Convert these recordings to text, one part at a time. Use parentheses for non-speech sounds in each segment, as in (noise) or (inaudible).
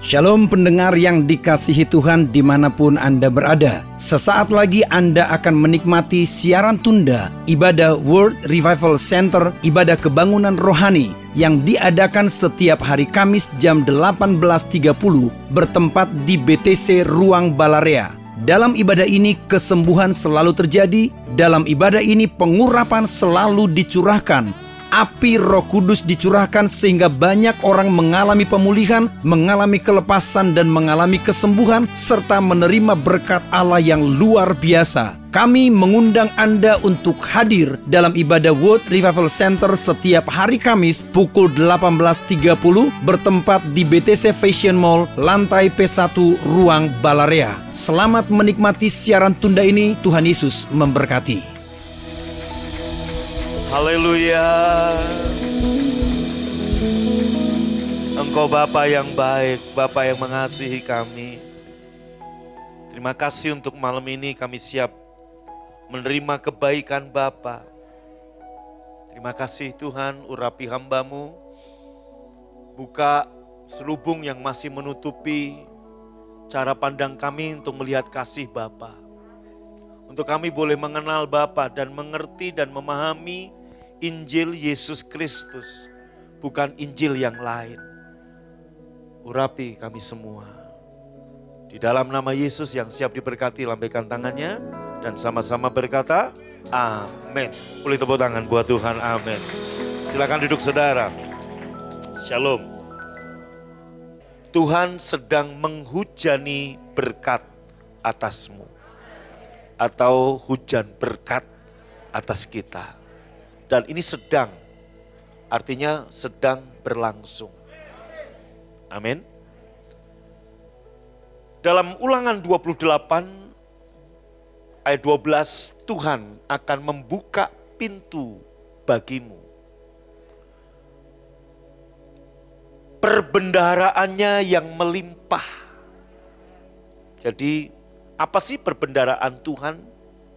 Shalom pendengar yang dikasihi Tuhan di mana pun Anda berada. Sesaat lagi Anda akan menikmati siaran tunda ibadah World Revival Center, ibadah kebangunan rohani yang diadakan setiap hari Kamis jam 18.30 bertempat di BTC Ruang Balarea. Dalam ibadah ini kesembuhan selalu terjadi, dalam ibadah ini pengurapan selalu dicurahkan, api Roh Kudus dicurahkan sehingga banyak orang mengalami pemulihan, mengalami kelepasan dan mengalami kesembuhan serta menerima berkat Allah yang luar biasa. Kami mengundang Anda untuk hadir dalam ibadah World Revival Center setiap hari Kamis pukul 18.30 bertempat di BTC Fashion Mall, lantai P1, Ruang Balarea. Selamat menikmati siaran tunda ini, Tuhan Yesus memberkati. Haleluya. Engkau Bapa yang baik, Bapa yang mengasihi kami. Terima kasih untuk malam ini kami siap menerima kebaikan Bapa. Terima kasih Tuhan urapi hambamu. Buka selubung yang masih menutupi cara pandang kami untuk melihat kasih Bapa. Untuk kami boleh mengenal Bapa dan mengerti dan memahami Injil Yesus Kristus, bukan Injil yang lain. Urapi kami semua. Di dalam nama Yesus yang siap diberkati, lambaikan tangannya dan sama-sama berkata, Amin. Boleh tepuk tangan buat Tuhan, amin. Silakan duduk saudara. Shalom. Tuhan sedang menghujani berkat atasmu. Atau hujan berkat atas kita. Dan ini sedang, artinya sedang berlangsung. Amin. Dalam ulangan 28 ayat 12, Tuhan akan membuka pintu bagimu. Perbendaharaannya yang melimpah. Jadi apa sih perbendaraan Tuhan?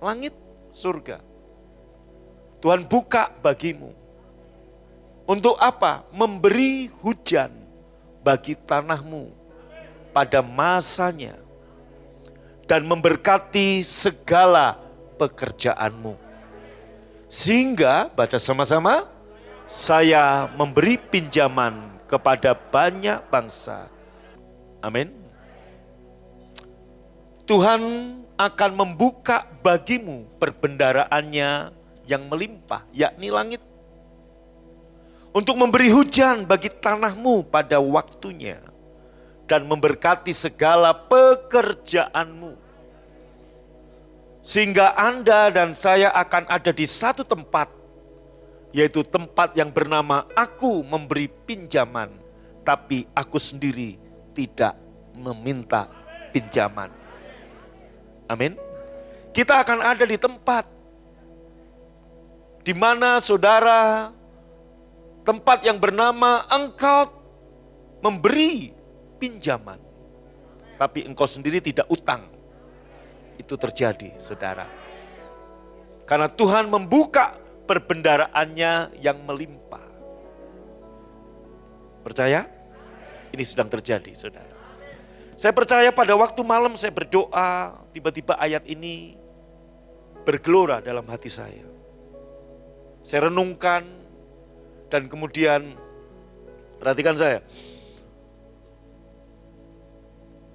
Langit, surga. Tuhan buka bagimu. Untuk apa? Memberi hujan bagi tanahmu pada masanya dan memberkati segala pekerjaanmu. Sehingga, baca sama-sama, saya memberi pinjaman kepada banyak bangsa. Amin. Tuhan akan membuka bagimu perbendaraannya yang melimpah, yakni langit. Untuk memberi hujan bagi tanahmu pada waktunya dan memberkati segala pekerjaanmu. Sehingga Anda dan saya akan ada di satu tempat, yaitu tempat yang bernama Aku memberi pinjaman, tapi aku sendiri tidak meminta pinjaman. Amin. Kita akan ada di tempat di mana saudara tempat yang bernama engkau memberi pinjaman. Tapi engkau sendiri tidak utang. Itu terjadi saudara. Karena Tuhan membuka perbendaraannya yang melimpah. Percaya? Ini sedang terjadi saudara. Saya percaya pada waktu malam saya berdoa, tiba-tiba ayat ini bergelora dalam hati saya. Saya renungkan dan kemudian perhatikan saya.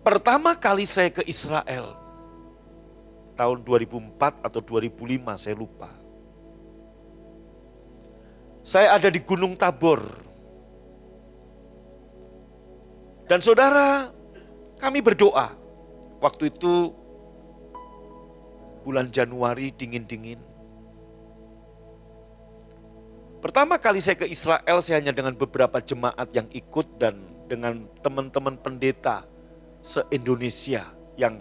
Pertama kali saya ke Israel tahun 2004 atau 2005 saya lupa. Saya ada di Gunung Tabor. Dan saudara, kami berdoa. Waktu itu bulan Januari dingin-dingin. Pertama kali saya ke Israel, saya hanya dengan beberapa jemaat yang ikut dan dengan teman-teman pendeta se-Indonesia yang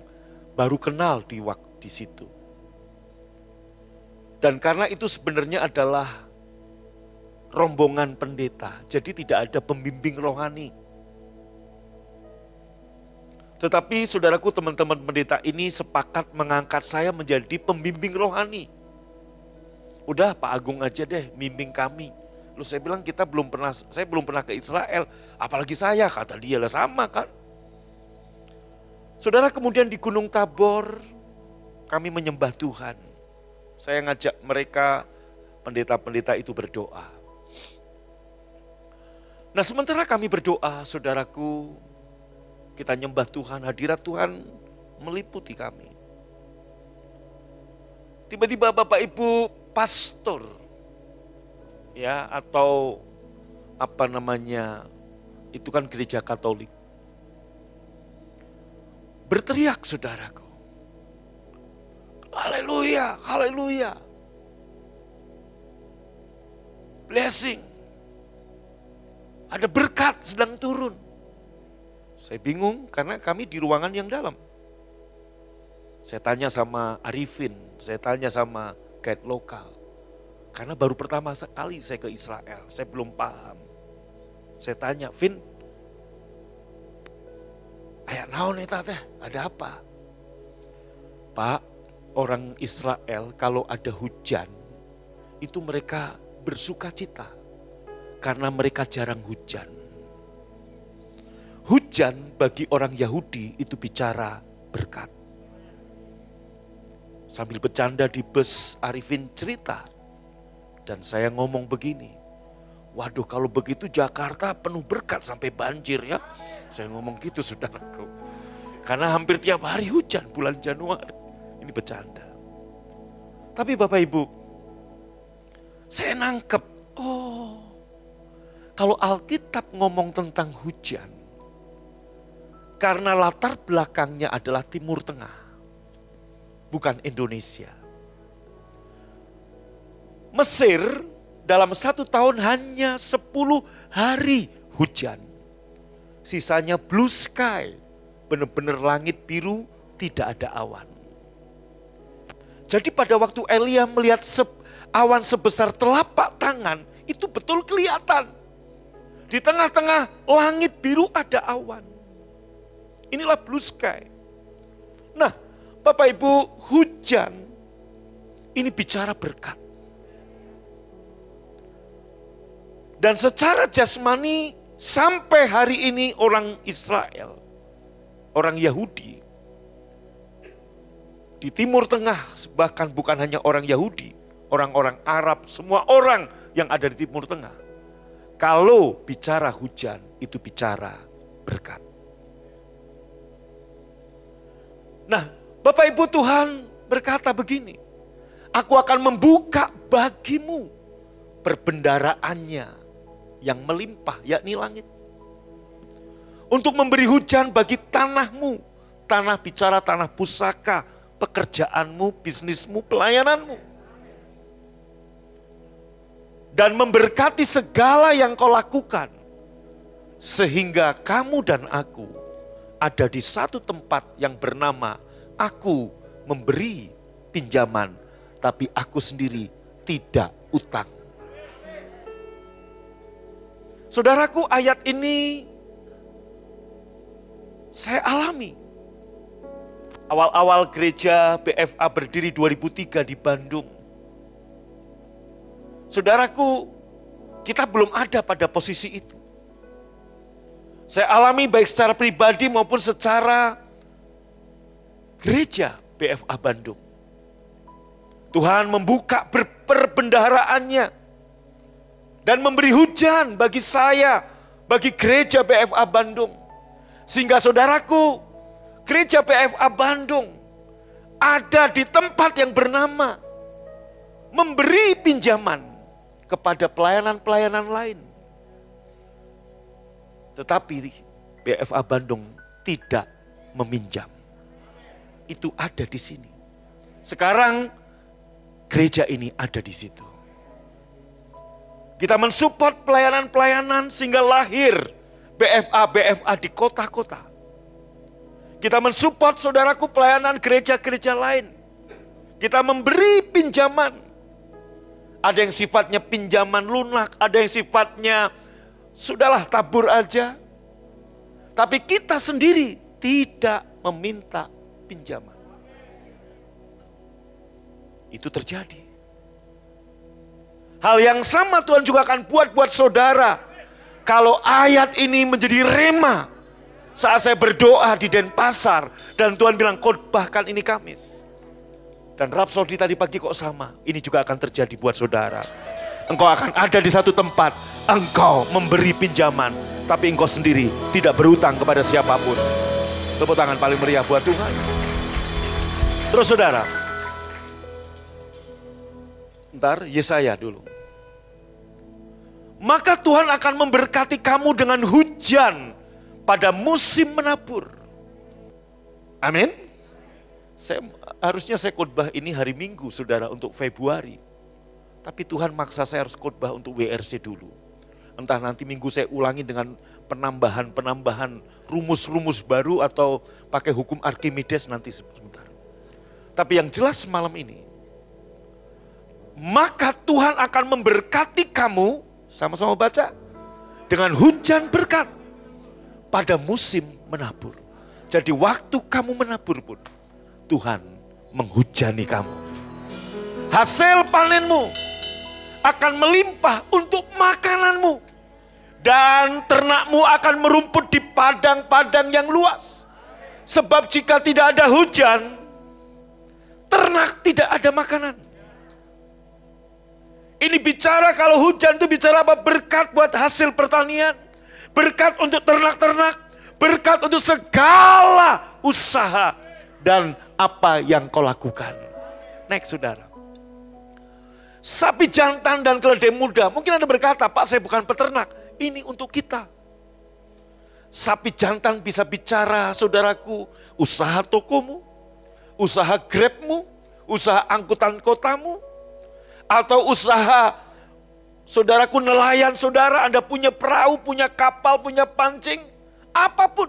baru kenal di waktu di situ. Dan karena itu sebenarnya adalah rombongan pendeta, jadi tidak ada pembimbing rohani. Tetapi saudaraku teman-teman pendeta ini sepakat mengangkat saya menjadi pembimbing rohani. Udah Pak Agung aja deh mimping kami. Lu saya bilang kita belum pernah, saya belum pernah ke Israel. Apalagi saya, kata dia lah sama kan. Saudara kemudian di Gunung Tabor kami menyembah Tuhan. Saya ngajak mereka pendeta-pendeta itu berdoa. Nah sementara kami berdoa, saudaraku, kita nyembah Tuhan, hadirat Tuhan meliputi kami. Tiba-tiba Bapak Ibu pastor, ya atau apa namanya, itu kan gereja Katolik. Berteriak saudaraku. Haleluya, haleluya. Blessing. Ada berkat sedang turun. Saya bingung karena kami di ruangan yang dalam. Saya tanya sama Arifin, saya tanya sama guide lokal. Karena baru pertama kali saya ke Israel, saya belum paham. Saya tanya, Vin, ayah naon nih teh, ada apa? Pak, orang Israel kalau ada hujan, itu mereka bersuka cita karena mereka jarang hujan. Hujan bagi orang Yahudi itu bicara berkat. Sambil bercanda di bus Arifin cerita. Dan saya ngomong begini, waduh kalau begitu Jakarta penuh berkat sampai banjir ya. Saya ngomong gitu (laughs) saudaraku. Karena hampir tiap hari hujan bulan Januari. Ini bercanda. Tapi Bapak Ibu, saya nangkep, oh kalau Alkitab ngomong tentang hujan, karena latar belakangnya adalah Timur Tengah, bukan Indonesia. Mesir dalam satu tahun hanya 10 hari hujan. Sisanya blue sky, benar-benar langit biru, tidak ada awan. Jadi pada waktu Elia melihat awan sebesar telapak tangan, itu betul kelihatan. Di tengah-tengah langit biru ada awan. Inilah blue sky. Nah, Bapak Ibu, hujan ini bicara berkat. Dan secara jasmani sampai hari ini orang Israel, orang Yahudi, di Timur Tengah bahkan bukan hanya orang Yahudi, orang-orang Arab, semua orang yang ada di Timur Tengah kalau bicara hujan, itu bicara berkat. Nah, Bapak Ibu Tuhan berkata begini, Aku akan membuka bagimu perbendaraannya yang melimpah, yakni langit. Untuk memberi hujan bagi tanahmu, tanah bicara tanah pusaka, pekerjaanmu, bisnismu, pelayananmu dan memberkati segala yang kau lakukan, sehingga kamu dan aku ada di satu tempat yang bernama Aku memberi pinjaman, tapi aku sendiri tidak utang. Saudaraku, ayat ini saya alami. Awal-awal gereja BFA berdiri 2003 di Bandung. Saudaraku, kita belum ada pada posisi itu. Saya alami baik secara pribadi maupun secara gereja BFA Bandung. Tuhan membuka perbendaharaannya dan memberi hujan bagi saya, bagi gereja BFA Bandung. Sehingga saudaraku, gereja BFA Bandung ada di tempat yang bernama memberi pinjaman kepada pelayanan-pelayanan lain. Tetapi BFA Bandung tidak meminjam. Itu ada di sini. Sekarang gereja ini ada di situ. Kita mensupport pelayanan-pelayanan sehingga lahir BFA-BFA di kota-kota. Kita mensupport saudaraku pelayanan gereja-gereja lain. Kita memberi pinjaman ada yang sifatnya pinjaman lunak, ada yang sifatnya sudahlah tabur aja. Tapi kita sendiri tidak meminta pinjaman. Itu terjadi. Hal yang sama Tuhan juga akan buat buat saudara. Kalau ayat ini menjadi rema, Saat saya berdoa di Denpasar dan Tuhan bilang khotbahkan ini Kamis. Dan Rapsodi tadi pagi kok sama. Ini juga akan terjadi buat saudara. Engkau akan ada di satu tempat. Engkau memberi pinjaman. Tapi engkau sendiri tidak berutang kepada siapa pun. Tepuk tangan paling meriah buat Tuhan. Terus saudara. Ntar Yesaya dulu. Maka Tuhan akan memberkati kamu dengan hujan pada musim menabur. Amin. Saya harusnya saya khotbah ini hari Minggu, Saudara, untuk Februari. Tapi Tuhan maksa saya harus khotbah untuk WRC dulu. Entah nanti minggu saya ulangi dengan penambahan-penambahan rumus-rumus baru atau pakai hukum Archimedes nanti sebentar. Tapi yang jelas malam ini, maka Tuhan akan memberkati kamu, sama-sama baca, dengan hujan berkat pada musim menabur. Jadi waktu kamu menabur pun Tuhan menghujani kamu. Hasil panenmu akan melimpah untuk makananmu. Dan ternakmu akan merumput di padang-padang yang luas. Sebab jika tidak ada hujan, ternak tidak ada makanan. Ini bicara kalau hujan itu bicara apa? Berkat buat hasil pertanian berkat untuk ternak-ternak, berkat untuk segala usaha dan apa yang kau lakukan. Next saudara. Sapi jantan dan keledai muda, mungkin Anda berkata, Pak saya bukan peternak, ini untuk kita. Sapi jantan bisa bicara, saudaraku, usaha tokomu, usaha grabmu, usaha angkutan kotamu, atau usaha Saudaraku nelayan saudara, Anda punya perahu, punya kapal, punya pancing, apa pun.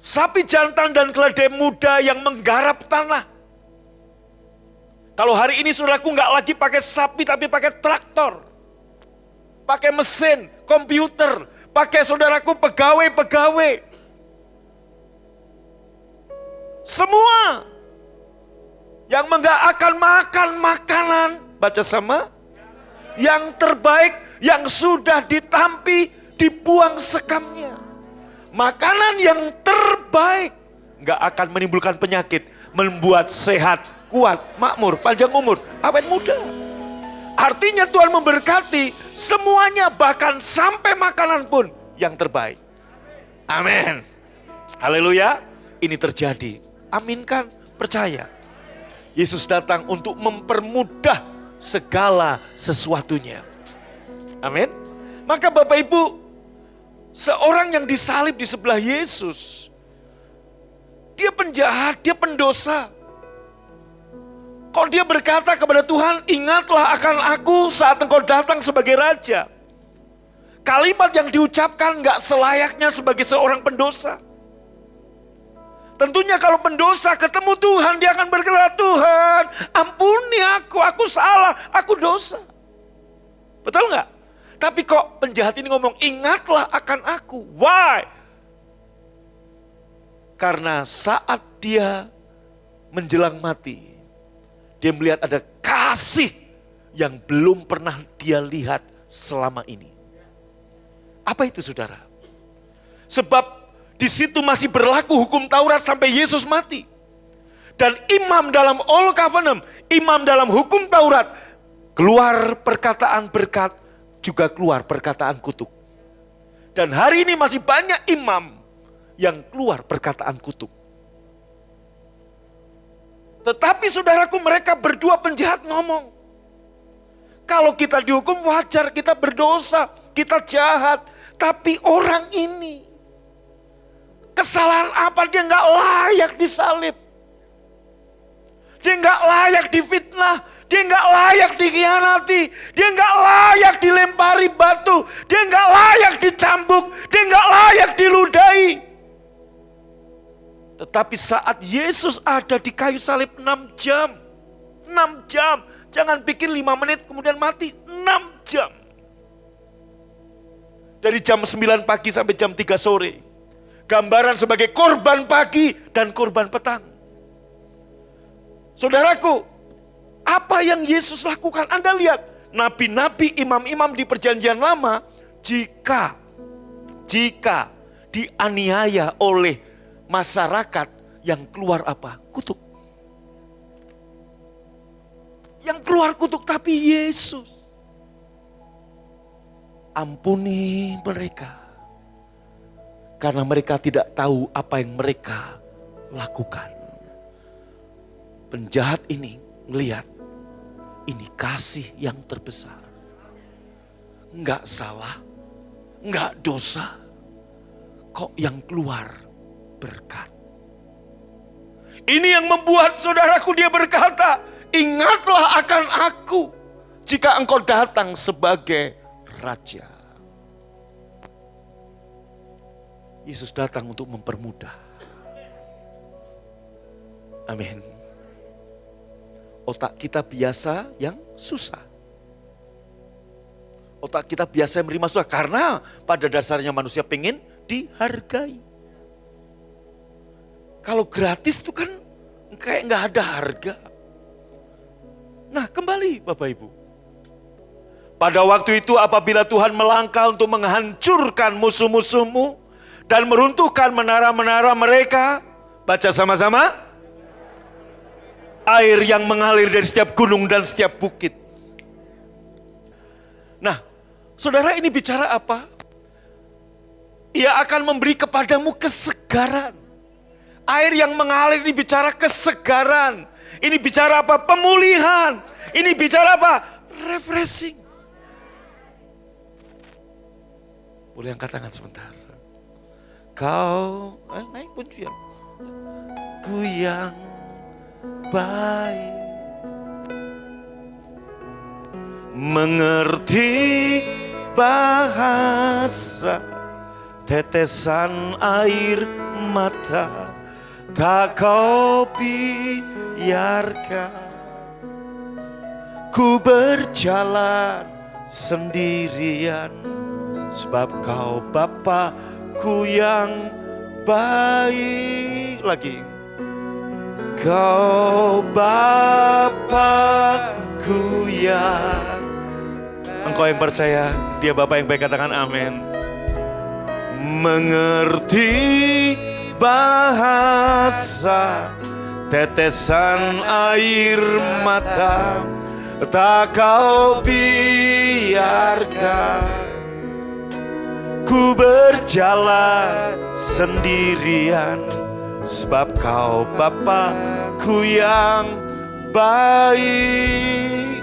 Sapi jantan dan keledai muda yang menggarap tanah. Kalau hari ini saudaraku nggak lagi pakai sapi tapi pakai traktor. Pakai mesin, komputer, pakai saudaraku pegawai-pegawai. Semua yang enggak akan makan makanan, baca sama, yang terbaik, yang sudah ditampi, dibuang sekamnya. Makanan yang terbaik, enggak akan menimbulkan penyakit, membuat sehat, kuat, makmur, panjang umur, awet muda. Artinya Tuhan memberkati semuanya bahkan sampai makanan pun yang terbaik. Amin. Haleluya. Ini terjadi. Aminkan, percaya. Yesus datang untuk mempermudah segala sesuatunya. Amin. Maka Bapak Ibu, seorang yang disalib di sebelah Yesus, dia penjahat, dia pendosa. Kalau dia berkata kepada Tuhan, ingatlah akan aku saat engkau datang sebagai raja. Kalimat yang diucapkan gak selayaknya sebagai seorang pendosa. Tentunya kalau pendosa ketemu Tuhan, dia akan berkata, Tuhan ampuni aku, aku salah, aku dosa. Betul nggak? Tapi kok penjahat ini ngomong, ingatlah akan aku. Why? Karena saat dia menjelang mati, dia melihat ada kasih yang belum pernah dia lihat selama ini. Apa itu saudara? Sebab di situ masih berlaku hukum Taurat sampai Yesus mati. Dan imam dalam Old Covenant, imam dalam hukum Taurat, keluar perkataan berkat, juga keluar perkataan kutuk. Dan hari ini masih banyak imam yang keluar perkataan kutuk. Tetapi saudaraku mereka berdua penjahat ngomong. Kalau kita dihukum wajar, kita berdosa, kita jahat. Tapi orang ini Kesalahan apa dia nggak layak disalib. Dia nggak layak difitnah, dia nggak layak dikhianati, dia nggak layak dilempari batu, dia nggak layak dicambuk, dia nggak layak diludahi. Tetapi saat Yesus ada di kayu salib 6 jam, 6 jam, jangan pikir 5 menit kemudian mati, 6 jam. Dari jam 9 pagi sampai jam 3 sore gambaran sebagai korban pagi dan korban petang. Saudaraku, apa yang Yesus lakukan? Anda lihat, nabi-nabi, imam-imam di perjanjian lama, jika jika dianiaya oleh masyarakat yang keluar apa? Kutuk. Yang keluar kutuk tapi Yesus. Ampuni mereka. Karena mereka tidak tahu apa yang mereka lakukan. Penjahat ini melihat ini kasih yang terbesar. Enggak salah, enggak dosa. Kok yang keluar berkat. Ini yang membuat saudaraku dia berkata, ingatlah akan aku jika engkau datang sebagai raja. Yesus datang untuk mempermudah. Amin. Otak kita biasa yang susah. Otak kita biasa yang menerima susah karena pada dasarnya manusia pengen dihargai. Kalau gratis itu kan kayak nggak ada harga. Nah kembali Bapak Ibu. Pada waktu itu apabila Tuhan melangkah untuk menghancurkan musuh-musuhmu dan meruntuhkan menara-menara mereka, baca sama-sama. Air yang mengalir dari setiap gunung dan setiap bukit. Nah, saudara ini bicara apa? Ia akan memberi kepadamu kesegaran. Air yang mengalir ini bicara kesegaran. Ini bicara apa? Pemulihan. Ini bicara apa? Refreshing. Boleh angkat tangan sebentar. Kau, eh, naik pujian. Ku yang baik. Mengerti bahasa tetesan air mata tak kau biarkan ku berjalan sendirian sebab kau Bapakku yang baik. Lagi. Kau Bapakku yang engkau yang percaya dia Bapak yang baik katakan amin. Mengerti bahasa tetesan air mata tak kau biarkan. Ku berjalan sendirian sebab kau Bapakku yang baik.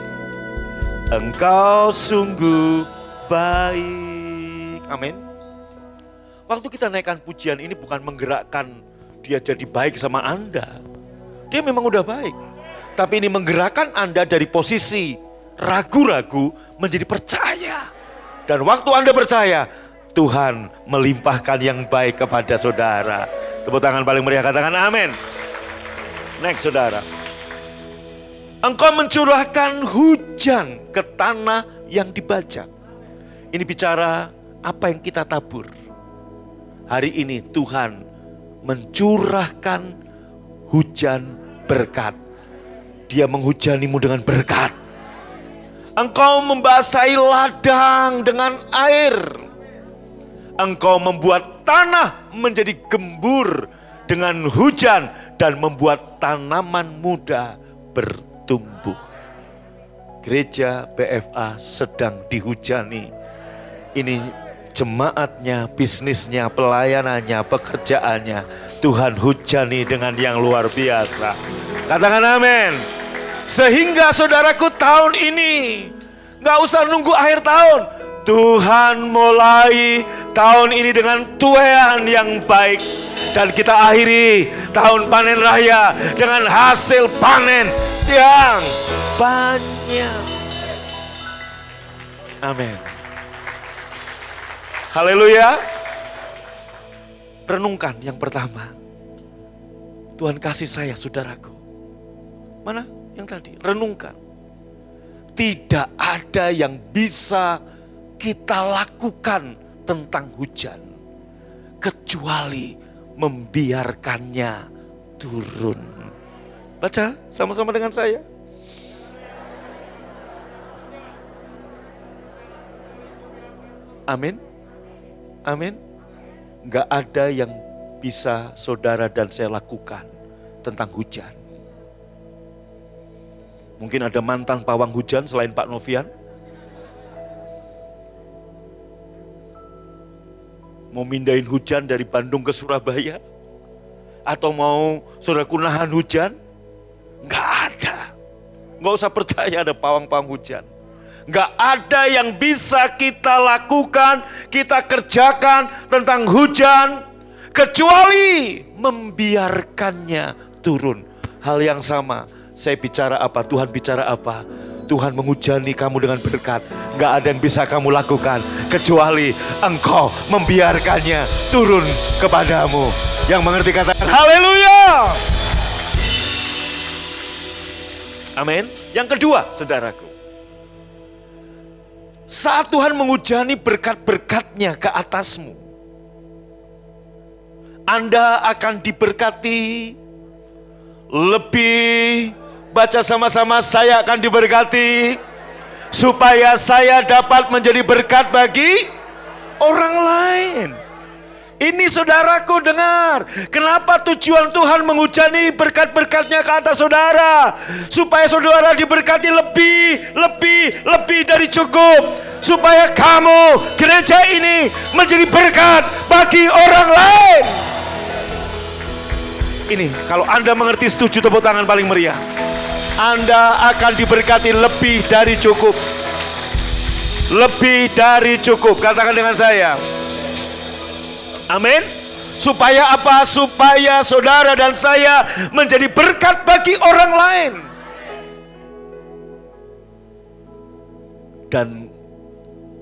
Engkau sungguh baik. Amin Waktu kita naikkan pujian ini bukan menggerakkan dia jadi baik sama Anda. Dia memang udah baik. Tapi ini menggerakkan Anda dari posisi ragu-ragu menjadi percaya. Dan waktu Anda percaya, Tuhan melimpahkan yang baik kepada saudara. Tepuk tangan paling meriah katakan amin. Next saudara. Engkau mencurahkan hujan ke tanah yang dibajak. Ini bicara apa yang kita tabur hari ini Tuhan mencurahkan hujan berkat. Dia menghujanimu dengan berkat. Engkau membasahi ladang dengan air. Engkau membuat tanah menjadi gembur dengan hujan dan membuat tanaman muda bertumbuh. Gereja BFA sedang dihujani. Ini jemaatnya, bisnisnya, pelayanannya, pekerjaannya. Tuhan hujani dengan yang luar biasa. Katakan amin. Sehingga saudaraku tahun ini, gak usah nunggu akhir tahun. Tuhan mulai tahun ini dengan tuayan yang baik. Dan kita akhiri tahun panen raya dengan hasil panen yang banyak. Amin. Haleluya. Renungkan yang pertama. Tuhan kasih saya saudaraku. Mana yang tadi? Renungkan. Tidak ada yang bisa kita lakukan tentang hujan. Kecuali membiarkannya turun. Baca sama-sama dengan saya. Amin. Amin. Gak ada yang bisa saudara dan saya lakukan tentang hujan. Mungkin ada mantan pawang hujan selain Pak Novian. Mau mindahin hujan dari Bandung ke Surabaya? Atau mau saudaraku nahan hujan? Enggak ada. Enggak usah percaya ada pawang-pawang hujan. Enggak ada yang bisa kita lakukan, kita kerjakan tentang hujan, kecuali membiarkannya turun. Hal yang sama, saya bicara apa, Tuhan bicara apa, Tuhan menghujani kamu dengan berkat. Gak ada yang bisa kamu lakukan kecuali engkau membiarkannya turun kepadamu. Yang mengerti katakan haleluya. Amin. Yang kedua, saudaraku. Saat Tuhan menghujani berkat-berkatnya ke atasmu. Anda akan diberkati lebih baca sama-sama saya akan diberkati supaya saya dapat menjadi berkat bagi orang lain. Ini saudaraku dengar, kenapa tujuan Tuhan menghujani berkat-berkatnya ke atas saudara? Supaya saudara diberkati lebih, lebih, lebih dari cukup. Supaya kamu, gereja ini menjadi berkat bagi orang lain. Ini, kalau Anda mengerti setuju tepuk tangan paling meriah. Anda akan diberkati lebih dari cukup. Lebih dari cukup, katakan dengan saya. Amin. Supaya apa? Supaya saudara dan saya menjadi berkat bagi orang lain. Dan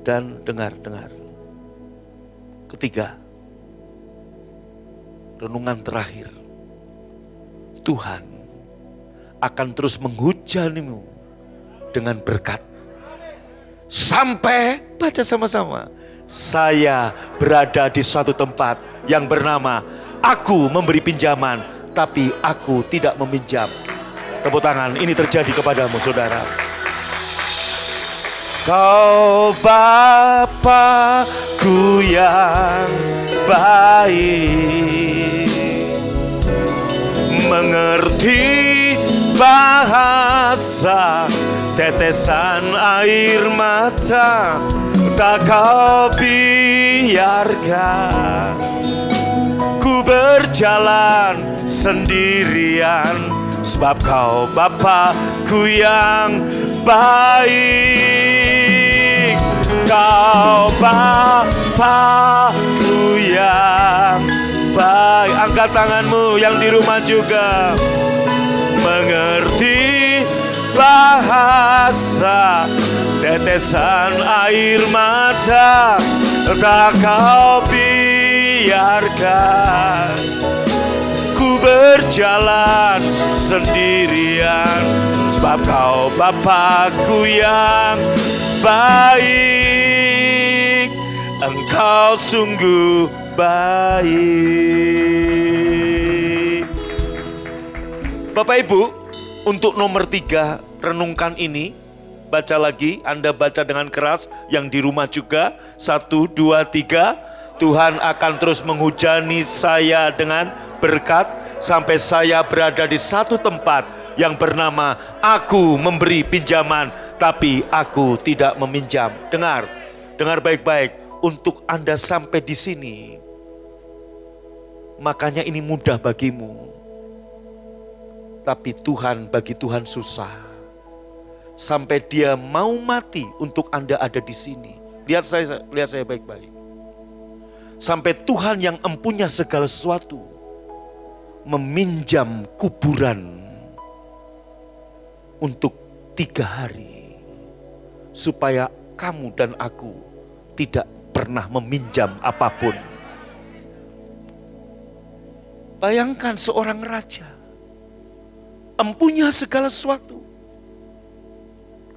dan dengar, dengar. Ketiga, renungan terakhir. Tuhan akan terus menghujanimu dengan berkat. Sampai baca sama-sama saya berada di suatu tempat yang bernama aku memberi pinjaman, tapi aku tidak meminjam. Tepuk tangan, ini terjadi kepadamu saudara. Kau Bapakku yang baik Mengerti bahasa tetesan air mata tak kau biarkan ku berjalan sendirian. Sebab kau Bapakku yang baik. Kau Bapakku yang baik. Angkat tanganmu yang di rumah juga. Mengerti bahasa tetesan air mata tak kau biarkan. Ku berjalan sendirian sebab kau Bapakku yang baik. Engkau sungguh baik. Bapak Ibu untuk nomor tiga renungkan ini Baca lagi, Anda baca dengan keras, yang di rumah juga. Satu, dua, tiga. Tuhan akan terus menghujani saya dengan berkat sampai saya berada di satu tempat yang bernama aku memberi pinjaman tapi aku tidak meminjam. Dengar, dengar baik-baik untuk Anda sampai di sini. Makanya ini mudah bagimu. Tapi Tuhan bagi Tuhan susah sampai dia mau mati untuk Anda ada di sini. Lihat saya, lihat saya baik-baik. Sampai Tuhan yang empunya segala sesuatu meminjam kuburan untuk tiga hari supaya kamu dan aku tidak pernah meminjam apa pun. Bayangkan seorang raja empunya segala sesuatu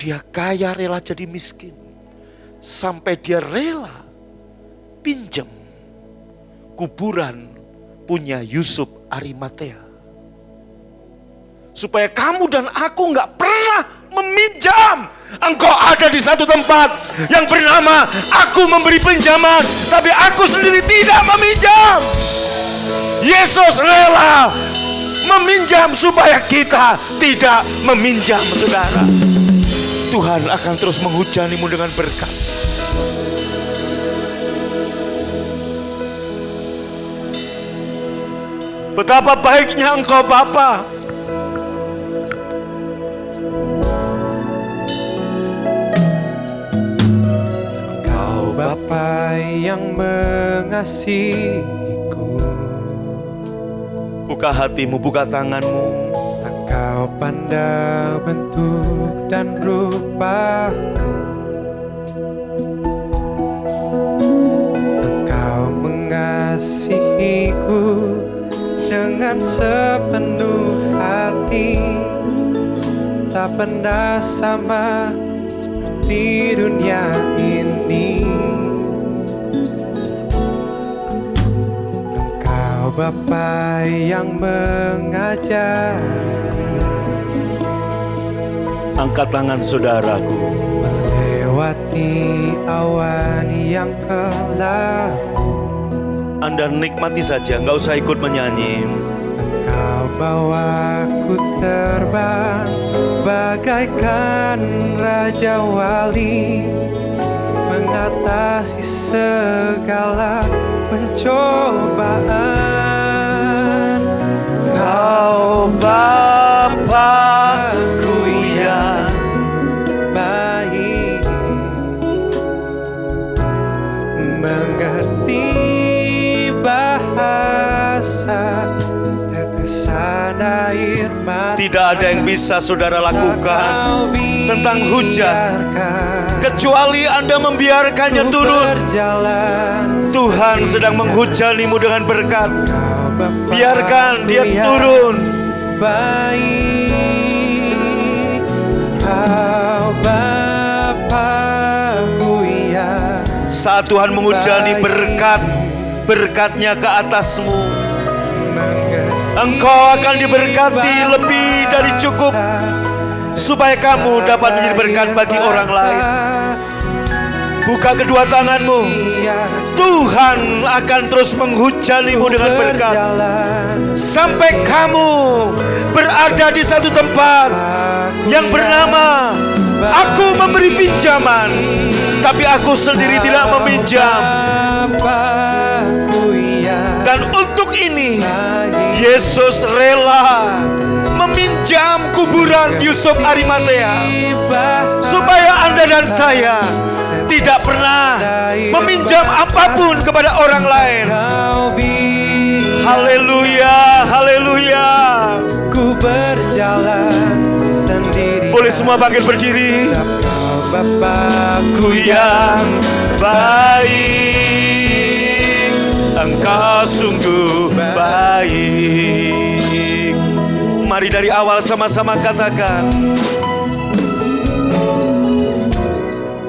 dia kaya rela jadi miskin. Sampai dia rela pinjam kuburan punya Yusuf Arimatea. Supaya kamu dan aku nggak pernah meminjam. Engkau ada di satu tempat yang bernama aku memberi pinjaman, tapi aku sendiri tidak meminjam. Yesus rela meminjam supaya kita tidak meminjam saudara. Tuhan akan terus menghujanimu dengan berkat. Betapa baiknya engkau Bapa. Engkau Bapa yang mengasihiku Buka hatimu, buka tanganmu. Engkau pandang bentuk dan rupa. Engkau mengasihiku dengan sepenuh hati. Tak pernah sama seperti dunia ini. Engkau Bapa yang mengajar Angkat tangan saudaraku. Melewati awan yang gelap Anda nikmati saja, nggak usah ikut menyanyi. Engkau bawaku terbang Bagaikan Raja Wali Mengatasi segala pencobaan tidak ada yang bisa saudara lakukan tentang hujan. kecuali Anda membiarkannya turun. Tuhan sedang menghujanimu dengan berkat. Biarkan dia turun. baik Kau Bapakku yang Saat Tuhan menghujani berkat, berkatnya ke atasmu. Engkau akan diberkati lebih dari cukup supaya kamu dapat menjadi berkat bagi orang lain. Buka kedua tanganmu. Tuhan akan terus menghujanimu dengan berkat sampai kamu berada di satu tempat yang bernama aku memberi pinjaman tapi aku sendiri tidak meminjam dan untuk ini Yesus rela meminjam kuburan Yusuf Arimatea supaya Anda dan saya tidak pernah meminjam apa pun kepada orang lain. Haleluya, haleluya. Ku berjalan sendiri Boleh semua bangkit berdiri. Bapakku Ku yang baik, Engkau sungguh baik. Mari dari awal sama-sama katakan.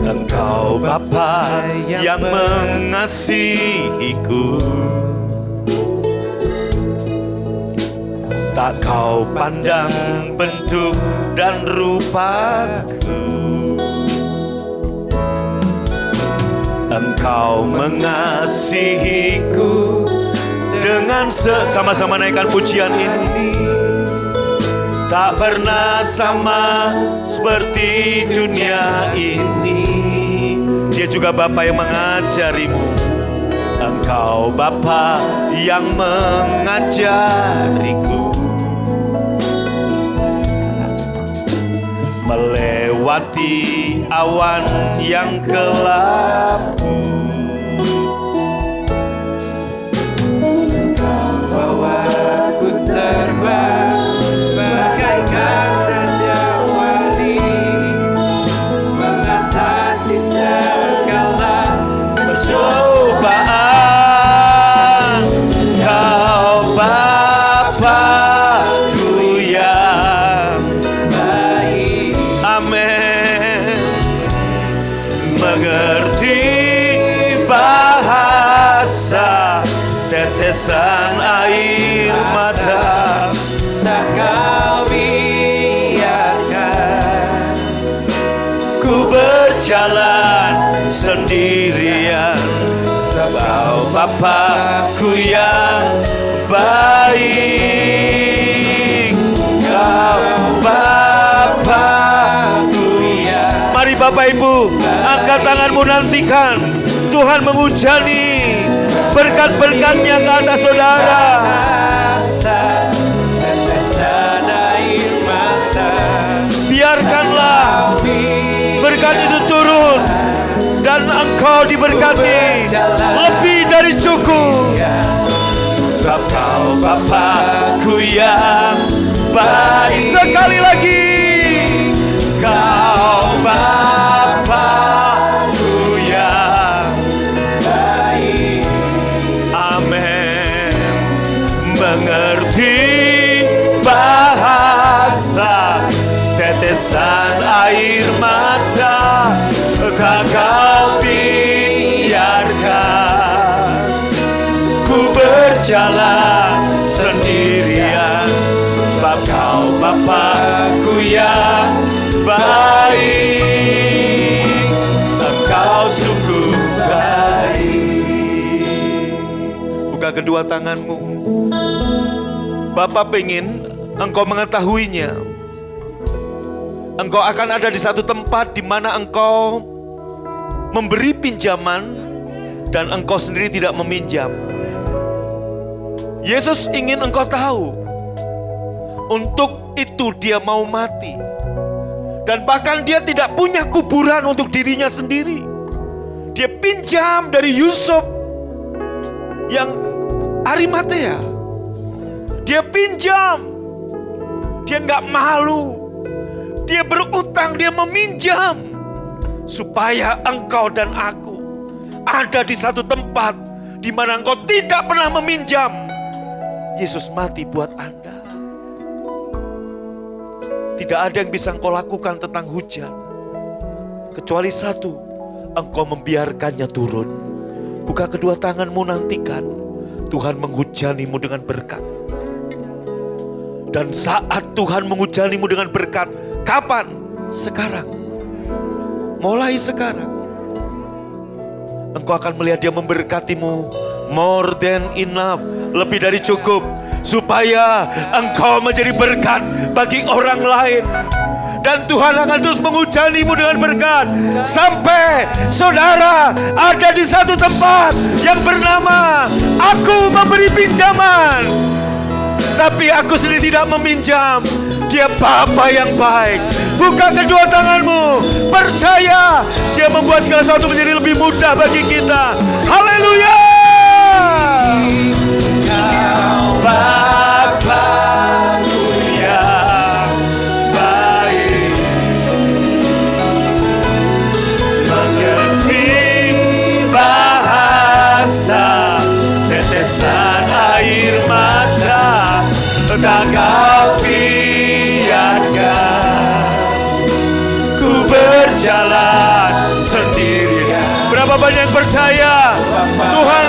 Engkau Bapa yang mengasihiku Tak kau pandang bentuk dan rupaku Engkau mengasihiku dengan se- sama-sama naikkan pujian ini tak pernah sama seperti dunia ini. Dia juga Bapa yang mengajarimu. Engkau Bapa yang mengajariku. Melewati awan yang kelabu. Bawaku terbang Nantikan Tuhan menghujani Berkat-berkatnya ke atas saudara. Biarkanlah berkat itu turun Dan engkau diberkati Lebih dari cukup. Sebab kau Bapakku yang baik. Sekali lagi Tetesan air mata Tak kau biarkan. Ku berjalan sendirian Sebab kau Bapakku yang baik. Engkau sungguh baik. Buka kedua tanganmu. Bapak pengen engkau mengetahuinya Engkau akan ada di satu tempat di mana engkau memberi pinjaman dan engkau sendiri tidak meminjam. Yesus ingin engkau tahu. Untuk itu dia mau mati. Dan bahkan dia tidak punya kuburan untuk dirinya sendiri. Dia pinjam dari Yusuf yang Arimatea. Dia pinjam. Dia nggak malu. Dia berutang, dia meminjam. Supaya engkau dan aku ada di satu tempat di mana engkau tidak pernah meminjam. Yesus mati buat Anda. Tidak ada yang bisa engkau lakukan tentang hujan. Kecuali satu, engkau membiarkannya turun. Buka kedua tanganmu nantikan. Tuhan menghujanimu dengan berkat. Dan saat Tuhan menghujanimu dengan berkat, kapan? Sekarang. Mulai sekarang. Engkau akan melihat dia memberkatimu more than enough, lebih dari cukup supaya engkau menjadi berkat bagi orang lain. Dan Tuhan akan terus menghujanimu dengan berkat sampai saudara ada di satu tempat yang bernama aku memberi pinjaman. Tapi aku sendiri tidak meminjam. Dia Bapa yang baik. Buka kedua tanganmu. Percaya. Dia membuat segala sesuatu menjadi lebih mudah bagi kita. Haleluya. Bapakku yang berjalan sendirian. Berapa banyak yang percaya Tuhan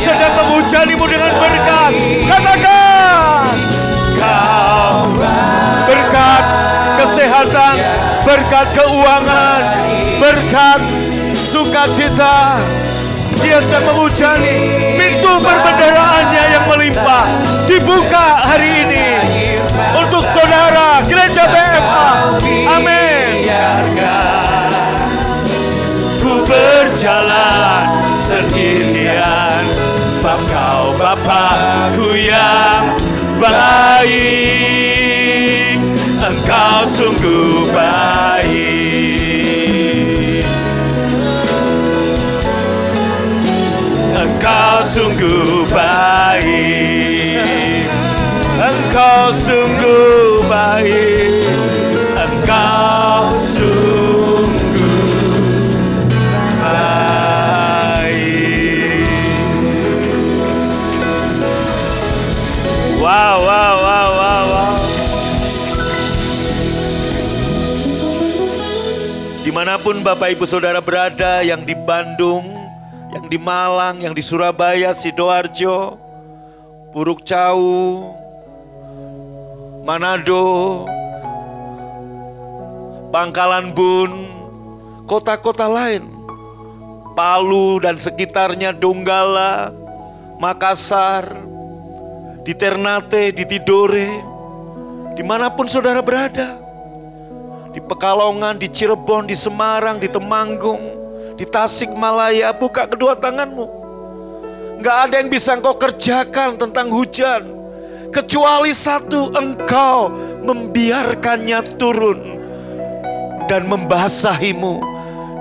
sedang menghujanimu dengan berkat. Katakan kau berkat kesehatan, berkat keuangan, berkat sukacita. Dia sedang menghujani pintu perbendaharaannya yang melimpah baik. Engkau sungguh baik. Engkau sungguh baik. Engkau sungguh baik. Di mana pun Bapak Ibu Saudara berada, yang di Bandung, yang di Malang, yang di Surabaya, Sidoarjo, Puruk Cau, Manado, Pangkalan Bun, kota-kota lain, Palu dan sekitarnya, Donggala, Makassar, di Ternate, di Tidore, di mana pun saudara berada. Di Pekalongan, di Cirebon, di Semarang, di Temanggung, di Tasikmalaya, buka kedua tanganmu. Gak ada yang bisa engkau kerjakan tentang hujan. Kecuali satu, engkau membiarkannya turun dan membasahimu.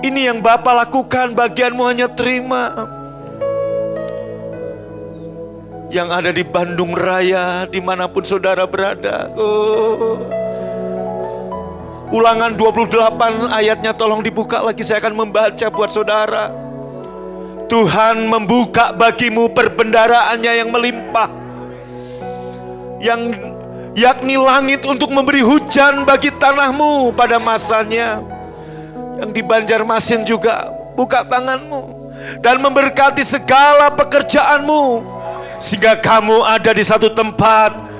Ini yang Bapak lakukan, bagianmu hanya terima. Yang ada di Bandung Raya, di mana pun saudara berada. Oh. Ulangan 28 ayatnya tolong dibuka lagi, saya akan membaca buat saudara. Tuhan membuka bagimu perbendaraannya yang melimpah. Yang yakni langit untuk memberi hujan bagi tanahmu pada masanya. Yang di Banjarmasin juga buka tanganmu dan memberkati segala pekerjaanmu sehingga kamu ada di satu tempat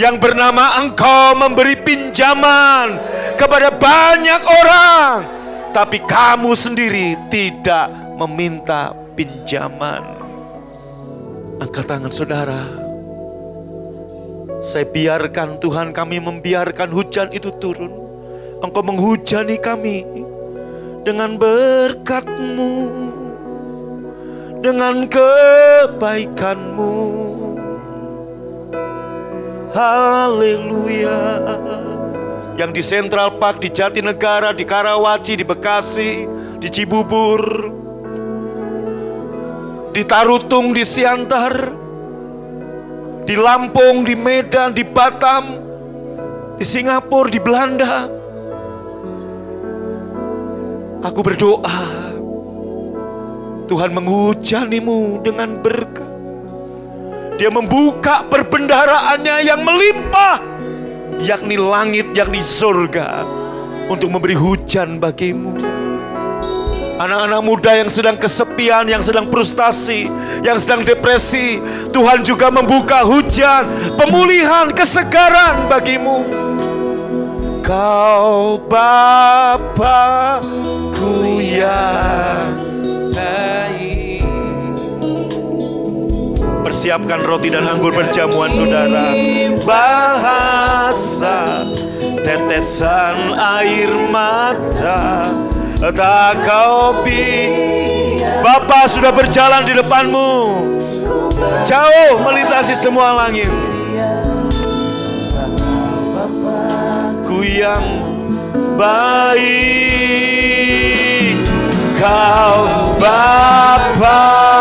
yang bernama engkau memberi pinjaman kepada banyak orang. Tapi kamu sendiri tidak meminta pinjaman. Angkat tangan saudara. Saya biarkan Tuhan kami membiarkan hujan itu turun. Engkau menghujani kami dengan berkatmu dengan kebaikanmu Haleluya. Yang di Central Park, di Jatinegara, di Karawaci, di Bekasi, di Cibubur, di Tarutung, di Siantar, di Lampung, di Medan, di Batam, di Singapura, di Belanda. Aku berdoa, Tuhan menghujanimu dengan berkat. Dia membuka perbendaraannya yang melimpah, yakni langit, yakni surga, untuk memberi hujan bagimu. Anak-anak muda yang sedang kesepian, yang sedang frustasi, yang sedang depresi, Tuhan juga membuka hujan, pemulihan, kesegaran bagimu. Kau Bapakku yang Persiapkan roti dan anggur perjamuan saudara. Bahasa tetesan air mata tak kau bi. Bapa sudah berjalan di depanmu. Jauh melintasi semua langit. Ku yang baik Kau Bapakku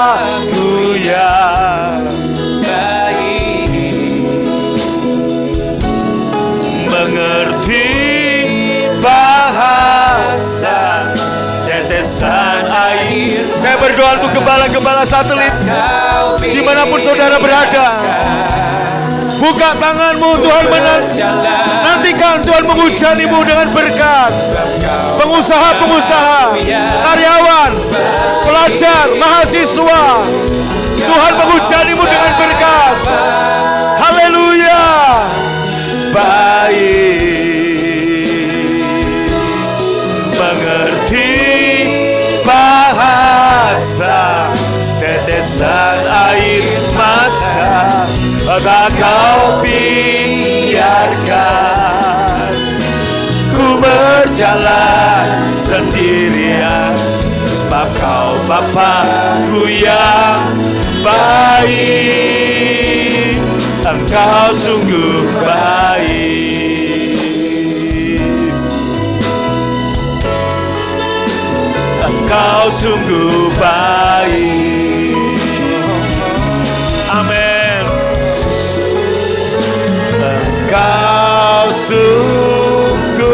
Saya berdoa untuk gembala-gembala satelit Di mana pun saudara berada. Buka tanganmu Tuhan benar. Nantikan Tuhan menghujanimu dengan berkat. Pengusaha-pengusaha Karyawan Pelajar Mahasiswa Tuhan menghujanimu dengan berkat. Haleluya. Baik Tetesan air mata tak kau biarkan? Ku berjalan sendirian sebab kau Bapakku yang baik. Engkau sungguh baik. Engkau sungguh baik Engkau sungguh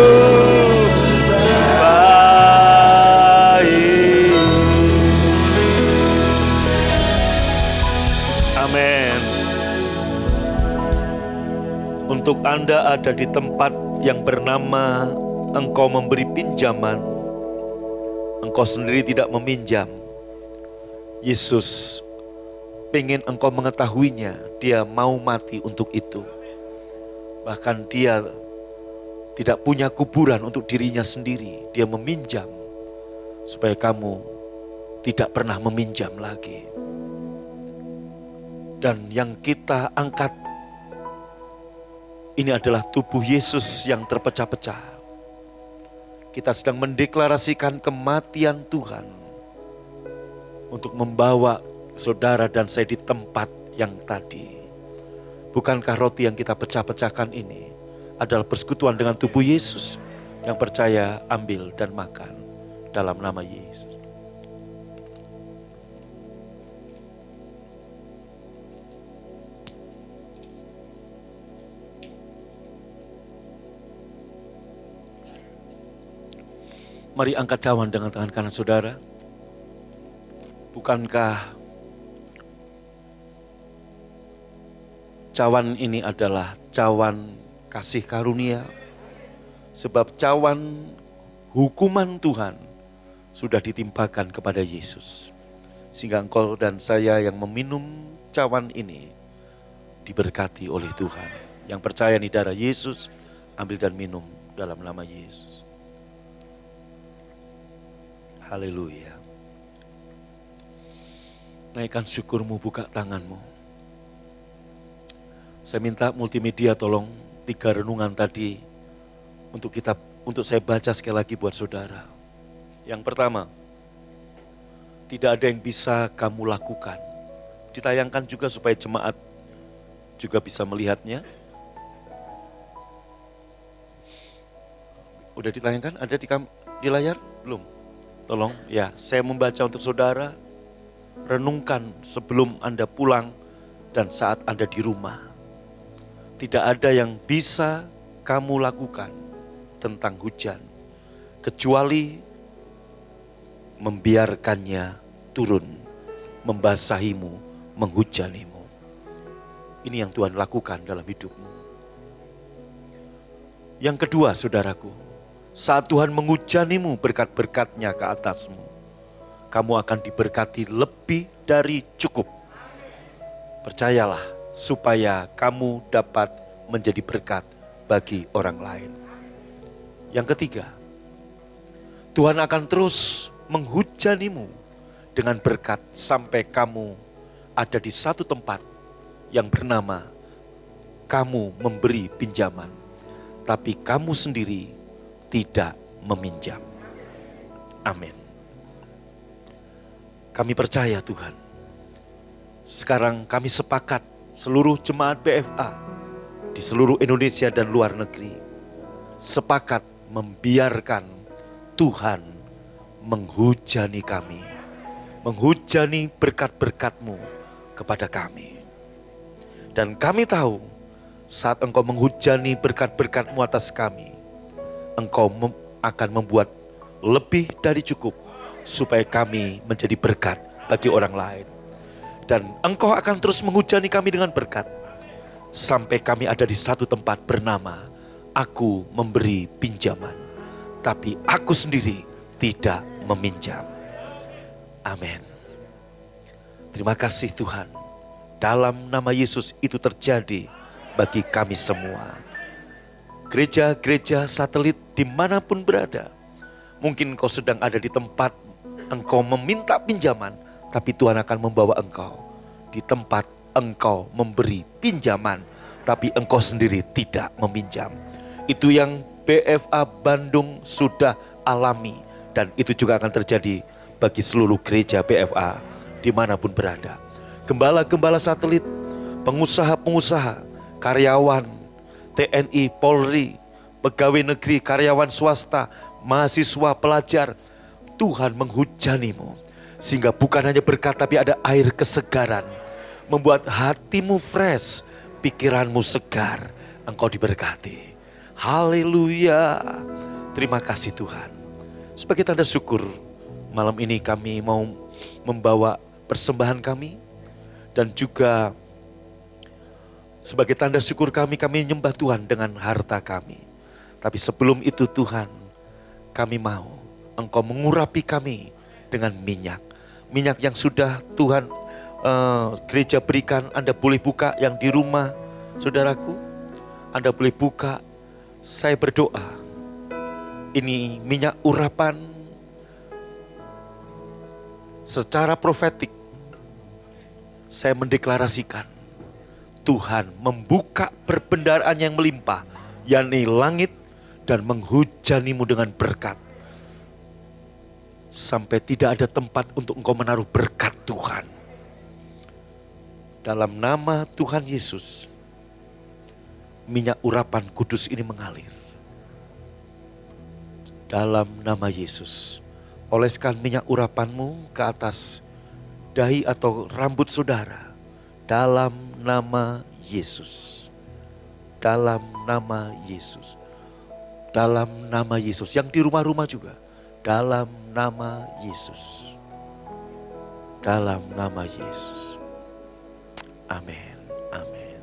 baik. Amin. Untuk Anda ada di tempat yang bernama engkau memberi pinjaman, engkau sendiri tidak meminjam. Yesus pengen engkau mengetahuinya, dia mau mati untuk itu. Bahkan dia tidak punya kuburan untuk dirinya sendiri. Dia meminjam supaya kamu tidak pernah meminjam lagi. Dan yang kita angkat ini adalah tubuh Yesus yang terpecah-pecah. Kita sedang mendeklarasikan kematian Tuhan untuk membawa saudara dan saya di tempat yang tadi. Bukankah roti yang kita pecah-pecahkan ini adalah persekutuan dengan tubuh Yesus yang percaya ambil dan makan dalam nama Yesus. Mari angkat cawan dengan tangan kanan saudara. Bukankah cawan ini adalah cawan kasih karunia? Sebab cawan hukuman Tuhan sudah ditimpakan kepada Yesus. Sehingga engkau dan saya yang meminum cawan ini diberkati oleh Tuhan. Yang percaya di darah Yesus, ambil dan minum dalam nama Yesus. Haleluya. Naikkan syukurmu, buka tanganmu. Saya minta multimedia tolong tiga renungan tadi untuk kita untuk saya baca sekali lagi buat saudara. Yang pertama, tidak ada yang bisa kamu lakukan. Ditayangkan juga supaya jemaat juga bisa melihatnya. Udah ditayangkan? Ada di, di layar? Belum? Tolong ya, saya membaca untuk saudara. Renungkan sebelum Anda pulang dan saat Anda di rumah. Tidak ada yang bisa kamu lakukan tentang hujan kecuali membiarkannya turun, membasahimu, menghujanimu. Ini yang Tuhan lakukan dalam hidupmu. Yang kedua, saudaraku, saat Tuhan mengujanimu berkat-berkatnya ke atasmu, kamu akan diberkati lebih dari cukup. Percayalah supaya kamu dapat menjadi berkat bagi orang lain. Yang ketiga, Tuhan akan terus menghujanimu dengan berkat sampai kamu ada di satu tempat yang bernama kamu memberi pinjaman, tapi kamu sendiri tidak meminjam. Amin. Kami percaya Tuhan. Sekarang kami sepakat seluruh jemaat BFA di seluruh Indonesia dan luar negeri sepakat membiarkan Tuhan menghujani kami, menghujani berkat-berkatmu kepada kami. Dan kami tahu saat engkau menghujani berkat-berkatmu atas kami, engkau mem akan membuat lebih dari cukup supaya kami menjadi berkat bagi orang lain. Dan engkau akan terus menghujani kami dengan berkat sampai kami ada di satu tempat bernama aku memberi pinjaman, tapi aku sendiri tidak meminjam. Amin. Terima kasih Tuhan. Dalam nama Yesus itu terjadi bagi kami semua gereja-gereja satelit di mana pun berada. Mungkin engkau sedang ada di tempat engkau meminta pinjaman, tapi Tuhan akan membawa engkau di tempat engkau memberi pinjaman, tapi engkau sendiri tidak meminjam. Itu yang BFA Bandung sudah alami dan itu juga akan terjadi bagi seluruh gereja BFA di mana pun berada. Gembala-gembala satelit, pengusaha-pengusaha, karyawan, TNI, Polri, pegawai negeri, karyawan swasta, mahasiswa, pelajar. Tuhan menghujanimu. Sehingga bukan hanya berkat tapi ada air kesegaran. Membuat hatimu fresh, pikiranmu segar. Engkau diberkati. Haleluya. Terima kasih Tuhan. Sebagai tanda syukur, malam ini kami mau membawa persembahan kami dan juga sebagai tanda syukur kami, kami menyembah Tuhan dengan harta kami. Tapi sebelum itu Tuhan, kami mau Engkau mengurapi kami dengan minyak. Minyak yang sudah Tuhan uh, gereja berikan, Anda boleh buka yang di rumah, saudaraku. Anda boleh buka, saya berdoa. Ini minyak urapan secara profetik Saya mendeklarasikan Tuhan membuka perbendaraan yang melimpah, yakni langit dan menghujanimu dengan berkat. Sampai tidak ada tempat untuk engkau menaruh berkat Tuhan. Dalam nama Tuhan Yesus, minyak urapan kudus ini mengalir. Dalam nama Yesus, oleskan minyak urapanmu ke atas dahi atau rambut saudara. Dalam nama Yesus. Dalam nama Yesus. Dalam nama Yesus. Yang di rumah-rumah juga. Dalam nama Yesus. Dalam nama Yesus. Amin. Amin.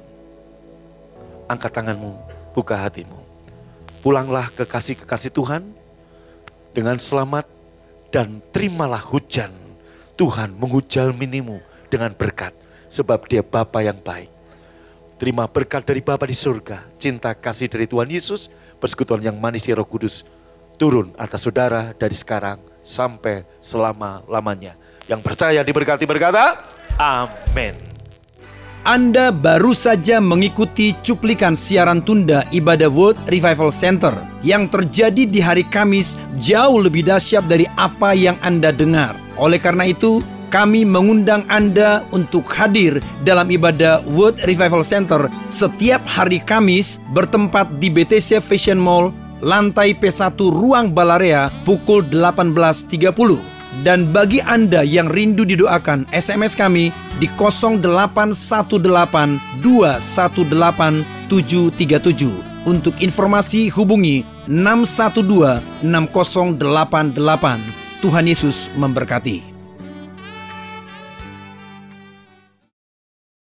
Angkat tanganmu, buka hatimu. Pulanglah ke kasih-kekasih Tuhan dengan selamat dan terimalah hujan. Tuhan minimu dengan berkat sebab dia Bapa yang baik. Terima berkat dari Bapa di surga, cinta kasih dari Tuhan Yesus, persekutuan yang manis di Roh Kudus turun atas saudara dari sekarang sampai selama-lamanya. Yang percaya diberkati berkata, amin. Anda baru saja mengikuti cuplikan siaran tunda ibadah World Revival Center yang terjadi di hari Kamis jauh lebih dahsyat dari apa yang Anda dengar. Oleh karena itu, kami mengundang Anda untuk hadir dalam ibadah World Revival Center setiap hari Kamis bertempat di BTC Fashion Mall, lantai P1 Ruang Balarea pukul 18.30. Dan bagi Anda yang rindu didoakan, SMS kami di 0818218737. Untuk informasi hubungi 6126088. Tuhan Yesus memberkati.